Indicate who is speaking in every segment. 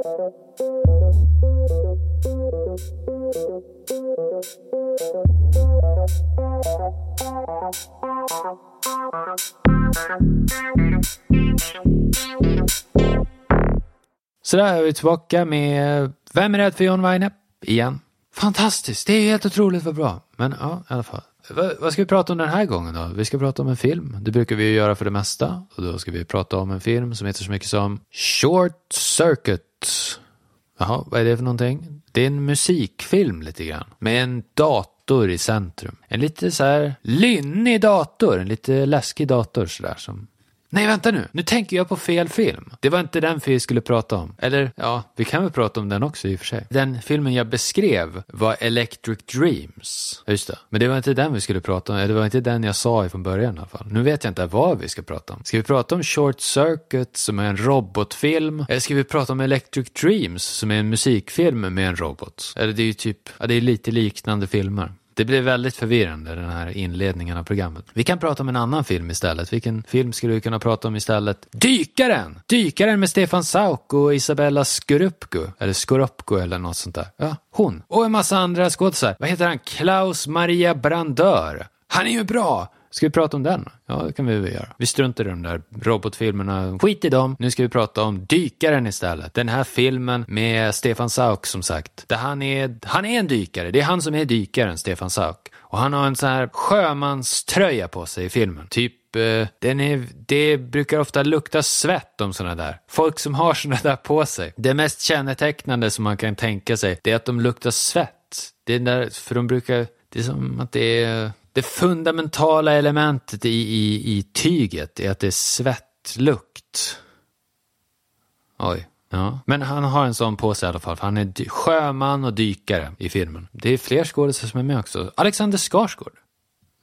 Speaker 1: Så där är vi tillbaka med Vem är rädd för John Weine? Igen. Fantastiskt, det är helt otroligt vad bra. Men ja, i alla fall. V vad ska vi prata om den här gången då? Vi ska prata om en film. Det brukar vi ju göra för det mesta. Och då ska vi prata om en film som heter så mycket som Short Circuit. Jaha, vad är det för någonting? Det är en musikfilm lite grann. Med en dator i centrum. En lite så här lynnig dator. En lite läskig dator sådär som Nej, vänta nu. Nu tänker jag på fel film. Det var inte den vi skulle prata om. Eller, ja, vi kan väl prata om den också i och för sig. Den filmen jag beskrev var Electric Dreams. Just det. Men det var inte den vi skulle prata om. Eller det var inte den jag sa från början i alla fall. Nu vet jag inte vad vi ska prata om. Ska vi prata om Short Circuit som är en robotfilm? Eller ska vi prata om Electric Dreams som är en musikfilm med en robot? Eller det är ju typ, ja, det är lite liknande filmer. Det blir väldigt förvirrande den här inledningen av programmet. Vi kan prata om en annan film istället. Vilken film skulle vi kunna prata om istället? Dykaren! Dykaren med Stefan Sauk och Isabella Skorupko. Eller Skorupko eller något sånt där. Ja, hon. Och en massa andra skådisar. Vad heter han? Klaus Maria Brandör. Han är ju bra! Ska vi prata om den? Ja, det kan vi väl göra. Vi struntar i de där robotfilmerna. Skit i dem. Nu ska vi prata om Dykaren istället. Den här filmen med Stefan Sauk som sagt. Där han är, han är en dykare. Det är han som är dykaren, Stefan Sauk. Och han har en sån här sjömanströja på sig i filmen. Typ eh, den är, det brukar ofta lukta svett om sådana där. Folk som har sådana där på sig. Det mest kännetecknande som man kan tänka sig, det är att de luktar svett. Det är där, för de brukar, det är som att det är det fundamentala elementet i, i, i tyget är att det är svettlukt. Oj. Ja. Men han har en sån på sig i alla fall. För han är sjöman och dykare i filmen. Det är fler skådespelare som är med också. Alexander Skarsgård.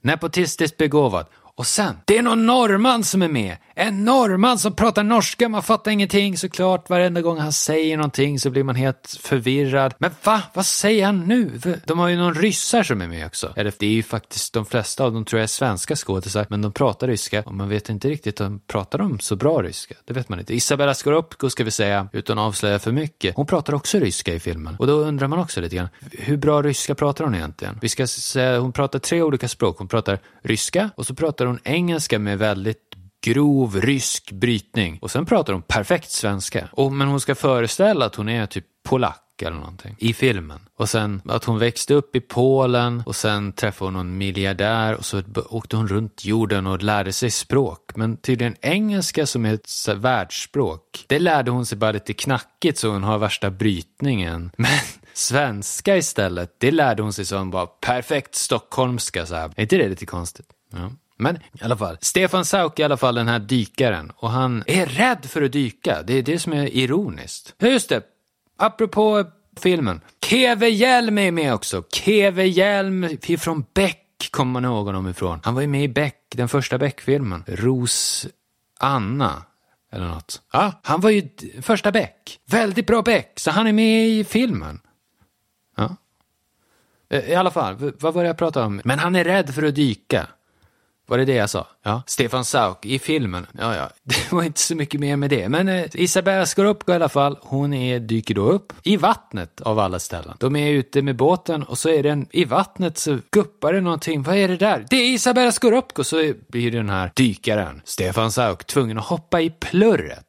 Speaker 1: Nepotistiskt begåvad. Och sen, det är någon norrman som är med. En norrman som pratar norska, man fattar ingenting såklart. Varenda gång han säger någonting så blir man helt förvirrad. Men va? Vad säger han nu? De har ju någon ryssar som är med också. Eller det är ju faktiskt de flesta av dem tror jag är svenska skådisar, men de pratar ryska och man vet inte riktigt om pratar de så bra ryska. Det vet man inte. Isabella Scorupco ska vi säga, utan att avslöja för mycket. Hon pratar också ryska i filmen. Och då undrar man också lite grann, hur bra ryska pratar hon egentligen? Vi ska säga, hon pratar tre olika språk. Hon pratar ryska och så pratar hon engelska med väldigt grov rysk brytning. Och sen pratar hon perfekt svenska. Och, men hon ska föreställa att hon är typ polack eller någonting i filmen. Och sen att hon växte upp i Polen och sen träffade hon någon miljardär och så åkte hon runt jorden och lärde sig språk. Men tydligen engelska som är ett världsspråk, det lärde hon sig bara lite knackigt så hon har värsta brytningen. Men svenska istället, det lärde hon sig som bara perfekt stockholmska så här. Är inte det lite konstigt? Ja. Men i alla fall, Stefan Sauk är i alla fall den här dykaren och han är rädd för att dyka. Det är det som är ironiskt. Just det, apropå filmen. Keve Hjelm är med också. Keve Hjelm från Beck kommer man ihåg honom ifrån. Han var ju med i Beck, den första Beck-filmen. Ros Anna. Eller något. Ja, han var ju första Beck. Väldigt bra Beck, så han är med i filmen. Ja. Eh, I alla fall, vad var det jag pratade om? Men han är rädd för att dyka. Var det det jag sa? Ja. Stefan Sauk i filmen. Ja, ja. Det var inte så mycket mer med det. Men eh, Isabella Scorupco i alla fall, hon är, dyker då upp i vattnet av alla ställen. De är ute med båten och så är den i vattnet så guppar det någonting. Vad är det där? Det är Isabella Scorupco! Så blir den här dykaren, Stefan Sauk, tvungen att hoppa i plurret.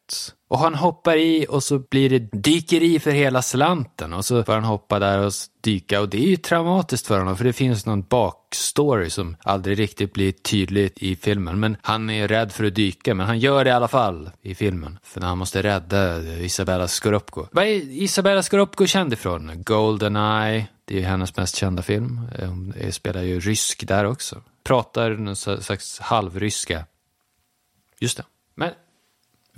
Speaker 1: Och han hoppar i och så blir det dykeri för hela slanten och så får han hoppa där och dyka och det är ju traumatiskt för honom för det finns någon bakstory som aldrig riktigt blir tydlig i filmen. Men han är rädd för att dyka men han gör det i alla fall i filmen. För när han måste rädda Isabella Scorupco. Vad är Isabella Scorupco känd ifrån? Goldeneye, det är ju hennes mest kända film. Eh, hon spelar ju rysk där också. Pratar någon slags halvryska. Just det.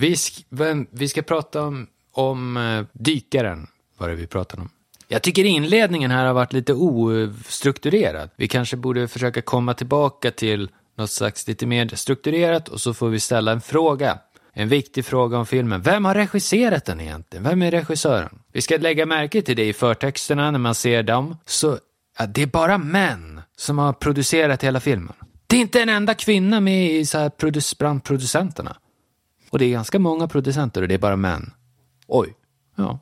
Speaker 1: Vi, sk vi ska prata om, om eh, dykaren, var det vi pratade om. Jag tycker inledningen här har varit lite ostrukturerad. Vi kanske borde försöka komma tillbaka till något slags lite mer strukturerat och så får vi ställa en fråga. En viktig fråga om filmen. Vem har regisserat den egentligen? Vem är regissören? Vi ska lägga märke till det i förtexterna när man ser dem. Så ja, det är bara män som har producerat hela filmen. Det är inte en enda kvinna med i så här produc bland producenterna. Och det är ganska många producenter och det är bara män. Oj. Ja.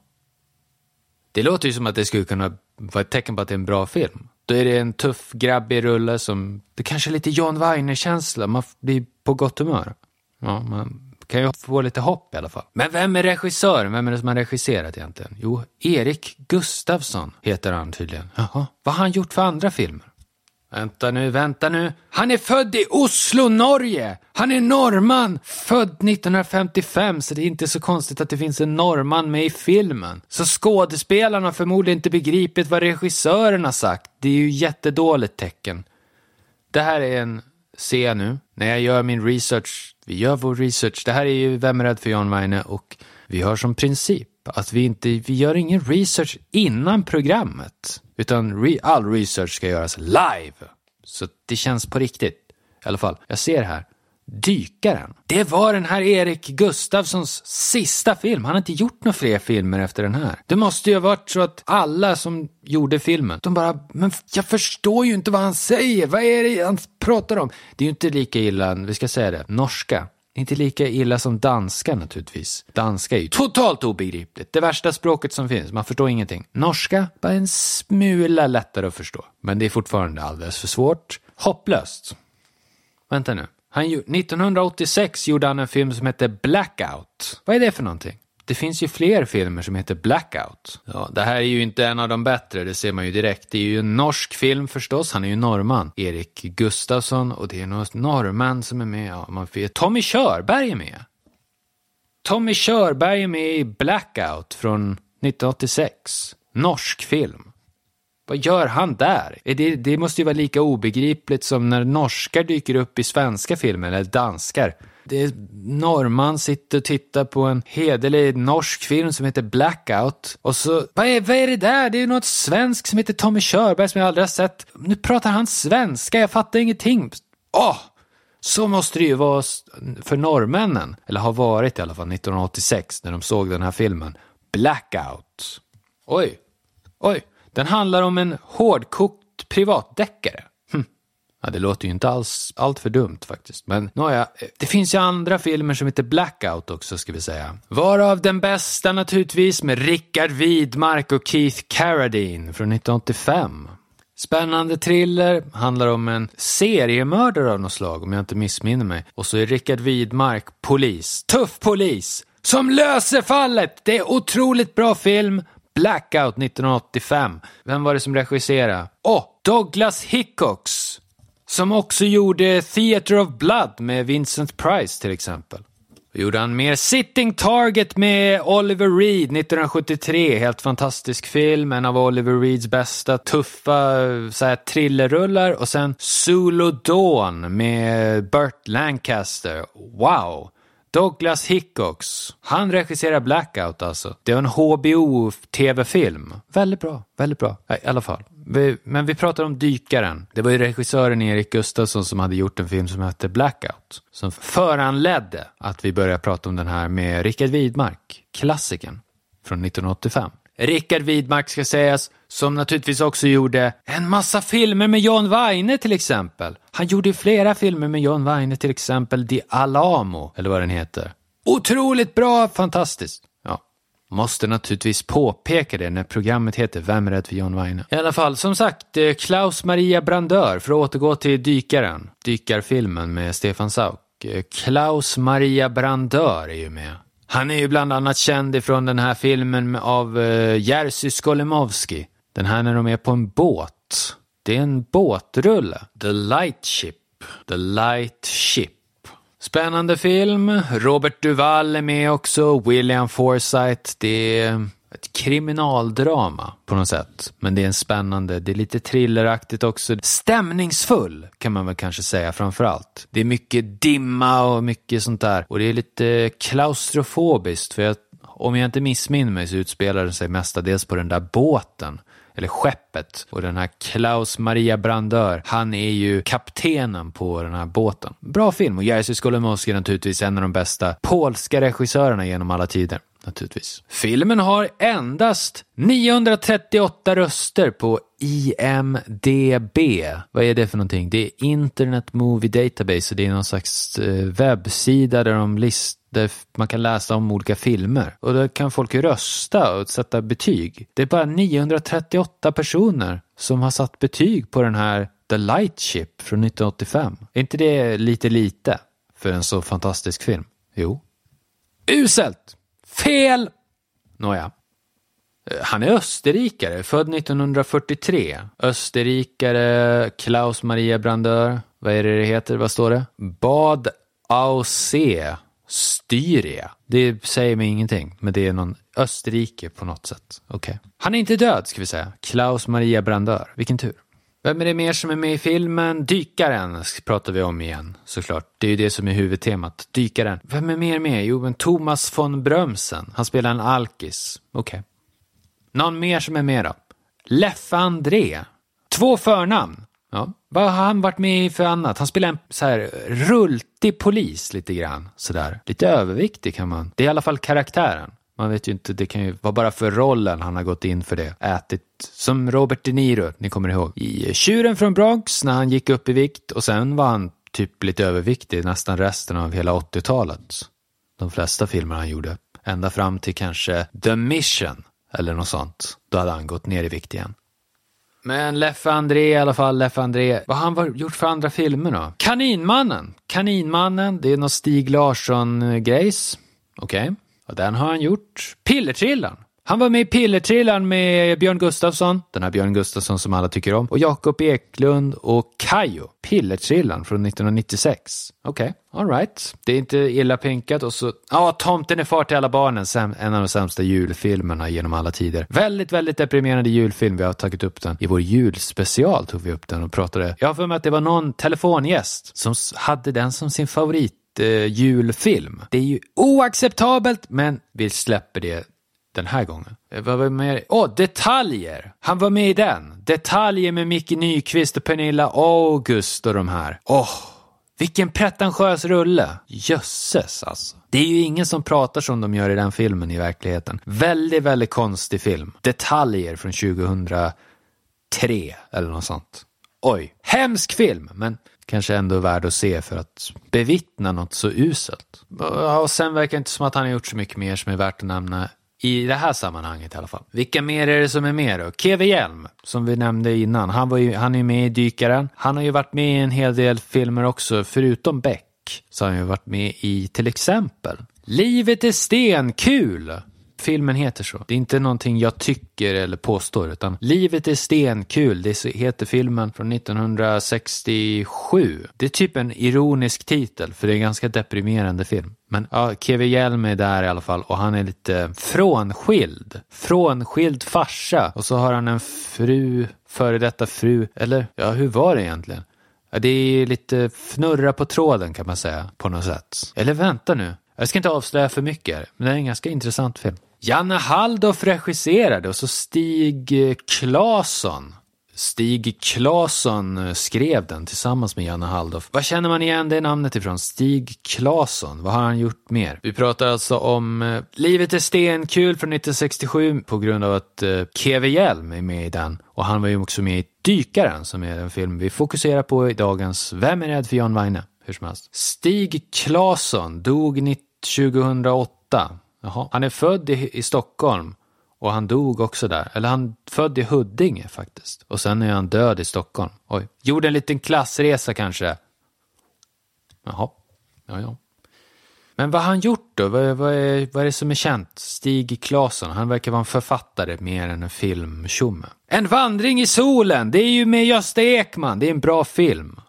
Speaker 1: Det låter ju som att det skulle kunna vara ett tecken på att det är en bra film. Då är det en tuff, grabbig rulle som, det kanske är lite John Weiner-känsla, man blir på gott humör. Ja, man kan ju få lite hopp i alla fall. Men vem är regissören? Vem är det som har regisserat egentligen? Jo, Erik Gustafsson heter han tydligen. Jaha, vad har han gjort för andra filmer? Vänta nu, vänta nu. Han är född i Oslo, Norge! Han är norrman, född 1955, så det är inte så konstigt att det finns en norrman med i filmen. Så skådespelarna har förmodligen inte begripit vad regissören har sagt. Det är ju jättedåligt tecken. Det här är en, ser jag nu, när jag gör min research. Vi gör vår research. Det här är ju Vem är rädd för John Weine och vi har som princip att vi inte, vi gör ingen research innan programmet. Utan re, all research ska göras live. Så det känns på riktigt. I alla fall, jag ser här. Dykaren. Det var den här Erik Gustafssons sista film. Han har inte gjort några fler filmer efter den här. Det måste ju ha varit så att alla som gjorde filmen, de bara, men jag förstår ju inte vad han säger. Vad är det han pratar om? Det är ju inte lika illa, vi ska säga det, norska. Inte lika illa som danska naturligtvis. Danska är ju totalt obegripligt. Det värsta språket som finns. Man förstår ingenting. Norska, bara en smula lättare att förstå. Men det är fortfarande alldeles för svårt. Hopplöst. Vänta nu. Han, 1986 gjorde han en film som hette Blackout. Vad är det för någonting? Det finns ju fler filmer som heter Blackout. Ja, det här är ju inte en av de bättre, det ser man ju direkt. Det är ju en norsk film förstås, han är ju norrman. Erik Gustafsson och det är någon norrman som är med. Ja, man får... Tommy Körberg är med. Tommy Körberg är med i Blackout från 1986. Norsk film. Vad gör han där? Det, det måste ju vara lika obegripligt som när norskar dyker upp i svenska filmer, eller danskar. Det är norrman sitter och tittar på en hederlig norsk film som heter Blackout. Och så, vad är, vad är det där? Det är något svensk som heter Tommy Körberg som jag aldrig har sett. Nu pratar han svenska, jag fattar ingenting. Åh! Oh! Så måste det ju vara för norrmännen, eller har varit i alla fall 1986 när de såg den här filmen. Blackout. Oj, oj. Den handlar om en hårdkokt privatdeckare. Ja, det låter ju inte alls allt för dumt faktiskt. Men nåja, det finns ju andra filmer som heter Blackout också ska vi säga. Varav den bästa naturligtvis med Rickard Widmark och Keith Carradine från 1985. Spännande thriller, handlar om en seriemördare av något slag om jag inte missminner mig. Och så är Rickard Widmark polis, tuff polis, som löser fallet! Det är otroligt bra film, Blackout 1985. Vem var det som regisserade? Åh, oh, Douglas Hickox! Som också gjorde Theatre of Blood med Vincent Price till exempel. Då gjorde han mer Sitting Target med Oliver Reed 1973. Helt fantastisk film, en av Oliver Reeds bästa tuffa så här, thrillerrullar. Och sen Zulu Dawn med Burt Lancaster. Wow! Douglas Hickox. Han regisserar Blackout alltså. Det är en HBO-tv-film. Väldigt bra, väldigt bra. I alla fall. Vi, men vi pratar om Dykaren. Det var ju regissören Erik Gustafsson som hade gjort en film som hette Blackout. Som föranledde att vi började prata om den här med Rickard Widmark, klassikern från 1985. Rickard Widmark ska sägas, som naturligtvis också gjorde en massa filmer med John Weine till exempel. Han gjorde flera filmer med John Weine, till exempel Di Alamo, eller vad den heter. Otroligt bra, fantastiskt. Måste naturligtvis påpeka det när programmet heter Vem är rädd för John Weine? I alla fall, som sagt, eh, Klaus Maria Brandör, för att återgå till Dykaren, dykarfilmen med Stefan Sauk. Eh, Klaus Maria Brandör är ju med. Han är ju bland annat känd ifrån den här filmen av uh, Jerzy Skolimowski. Den här när de är på en båt. Det är en båtrulle. The Light Ship. The Light Ship. Spännande film. Robert Duvall är med också. William Forsythe. Det är ett kriminaldrama på något sätt. Men det är en spännande, det är lite thrilleraktigt också. Stämningsfull kan man väl kanske säga framför allt. Det är mycket dimma och mycket sånt där. Och det är lite klaustrofobiskt för jag, om jag inte missminner mig så utspelar det sig mestadels på den där båten eller skeppet. Och den här Klaus Maria Brandör, han är ju kaptenen på den här båten. Bra film och Jerzy Skolimowski är naturligtvis en av de bästa polska regissörerna genom alla tider naturligtvis. Filmen har endast 938 röster på IMDB. Vad är det för någonting? Det är Internet Movie Database och det är någon slags eh, webbsida där de listar där man kan läsa om olika filmer. Och där kan folk rösta och sätta betyg. Det är bara 938 personer som har satt betyg på den här The Lightship från 1985. Är inte det lite lite för en så fantastisk film? Jo. Uselt! Fel! Nåja. Eh, han är österrikare, född 1943. Österrikare, Klaus Maria Brandör. Vad är det det heter? Vad står det? Bad Aussee Styria. Det säger mig ingenting, men det är någon Österrike på något sätt. Okej. Okay. Han är inte död, ska vi säga. Klaus Maria Brandör. Vilken tur. Vem är det mer som är med i filmen? Dykaren pratar vi om igen, såklart. Det är ju det som är huvudtemat. Dykaren. Vem är mer med? Jo, men Thomas von Brömsen. Han spelar en alkis. Okej. Okay. Någon mer som är med då? Leffe André. Två förnamn. Ja. Vad har han varit med i för annat? Han spelar en så här rultig polis lite grann. Sådär. Lite överviktig kan man. Det är i alla fall karaktären. Man vet ju inte, det kan ju vara bara för rollen han har gått in för det. Ätit som Robert De Niro, ni kommer ihåg. I Tjuren från Bronx när han gick upp i vikt och sen var han typ lite överviktig nästan resten av hela 80-talet. De flesta filmer han gjorde. Ända fram till kanske The Mission eller något sånt. Då hade han gått ner i vikt igen. Men Leffe André i alla fall, Leffe André. Vad har han gjort för andra filmer då? Kaninmannen! Kaninmannen, det är någon Stig Larsson-grejs. Okej. Okay. Och den har han gjort. Pillertrillaren! Han var med i Pillertrillaren med Björn Gustafsson, den här Björn Gustafsson som alla tycker om, och Jakob Eklund och Kajo. Pillertrillaren från 1996. Okej, okay alright. Det är inte illa pinkat och så, ja, Tomten är far till alla barnen, en av de sämsta julfilmerna genom alla tider. Väldigt, väldigt deprimerande julfilm. Vi har tagit upp den i vår julspecial, tog vi upp den och pratade. Jag har för mig att det var någon telefongäst som hade den som sin favorit eh, julfilm. Det är ju oacceptabelt, men vi släpper det den här gången. Eh, vad var mer? Åh, oh, Detaljer! Han var med i den. Detaljer med Micke Nyqvist och Pernilla August och de här. Åh, oh, vilken pretentiös rulle! Jösses alltså. Det är ju ingen som pratar som de gör i den filmen i verkligheten. Väldigt, väldigt konstig film. Detaljer från 2003 eller något sånt. Oj, hemsk film, men kanske ändå värd att se för att bevittna något så uselt. Och sen verkar det inte som att han har gjort så mycket mer som är värt att nämna i det här sammanhanget i alla fall. Vilka mer är det som är med då? Keve Hjelm, som vi nämnde innan. Han, var ju, han är med i Dykaren. Han har ju varit med i en hel del filmer också, förutom Beck. Så har han ju varit med i till exempel Livet är stenkul Filmen heter så. Det är inte någonting jag tycker eller påstår, utan Livet är stenkul. Det heter filmen från 1967. Det är typ en ironisk titel, för det är en ganska deprimerande film. Men ja, Kevin Hjelm är där i alla fall och han är lite frånskild. Frånskild farsa. Och så har han en fru, före detta fru, eller ja, hur var det egentligen? Ja, det är lite fnurra på tråden kan man säga, på något sätt. Eller vänta nu. Jag ska inte avslöja för mycket, men det är en ganska intressant film. Janne Halldoff regisserade och så Stig eh, Claesson. Stig Claesson eh, skrev den tillsammans med Janne Halldoff. Vad känner man igen det namnet ifrån? Stig Claesson. Vad har han gjort mer? Vi pratar alltså om eh, Livet är stenkul från 1967 på grund av att eh, Keve Hjelm är med i den. Och han var ju också med i Dykaren som är den film vi fokuserar på i dagens Vem är rädd för John Weine? Hur som helst. Stig Claesson dog 2008 Jaha. Han är född i, i Stockholm och han dog också där. Eller han är född i Huddinge faktiskt. Och sen är han död i Stockholm. Oj. Gjorde en liten klassresa kanske. Jaha. Ja, ja. Men vad har han gjort då? Vad, vad, är, vad är det som är känt? Stig Claesson, han verkar vara en författare mer än en filmtjomme. En vandring i solen, det är ju med Gösta Ekman, det är en bra film.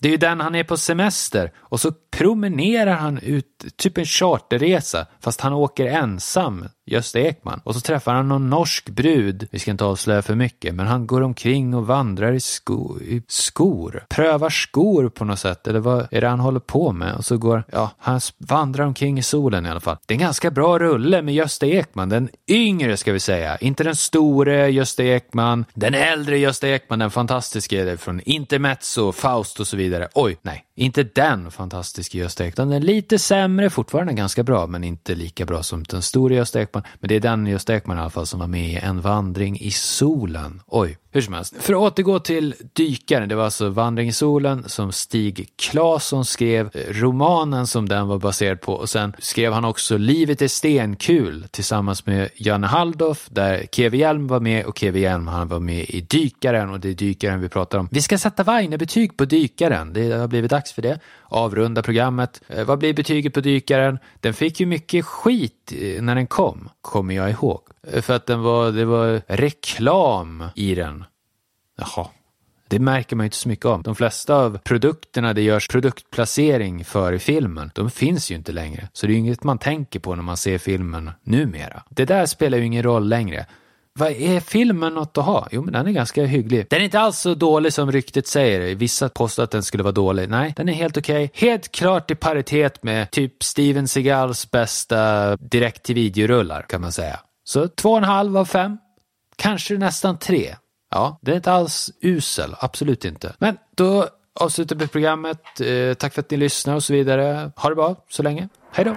Speaker 1: Det är ju den han är på semester och så promenerar han ut, typ en charterresa, fast han åker ensam, Gösta Ekman. Och så träffar han någon norsk brud, vi ska inte avslöja för mycket, men han går omkring och vandrar i, sko i skor. Prövar skor på något sätt, eller vad är det han håller på med? Och så går, ja, han vandrar omkring i solen i alla fall. Det är en ganska bra rulle med Gösta Ekman, den yngre ska vi säga, inte den store Gösta Ekman, den äldre Gösta Ekman, den fantastiska från Intermezzo, Faust och så vidare. Oj, nej, inte den fantastiska Gösta Ekman. Den är lite sämre, fortfarande ganska bra, men inte lika bra som den stora Gösta Ekman. Men det är den Gösta Ekman i alla fall som var med i En vandring i solen. Oj, hur som helst. För att återgå till Dykaren, det var alltså Vandring i solen som Stig Claesson skrev, eh, romanen som den var baserad på och sen skrev han också Livet är stenkul tillsammans med Janne Halldoff där Keve Hjelm var med och Keve Hjelm han var med i Dykaren och det är Dykaren vi pratar om. Vi ska sätta Weine-betyg på Dykaren, det har blivit dags för det. Avrunda programmet. Eh, vad blir betyget på Dykaren? Den fick ju mycket skit eh, när den kom, kommer jag ihåg. Eh, för att den var, det var reklam i den. Jaha, det märker man ju inte så mycket av. De flesta av produkterna det görs produktplacering för i filmen, de finns ju inte längre. Så det är ju inget man tänker på när man ser filmen numera. Det där spelar ju ingen roll längre. Vad är filmen något att ha? Jo, men den är ganska hygglig. Den är inte alls så dålig som ryktet säger. Vissa påstår att den skulle vara dålig. Nej, den är helt okej. Okay. Helt klart i paritet med typ Steven Seagals bästa direkt till videorullar kan man säga. Så två och en halv av fem. Kanske nästan tre. Ja, det är inte alls usel, absolut inte. Men då avslutar vi programmet. Eh, tack för att ni lyssnar och så vidare. Ha det bra så länge. Hej då!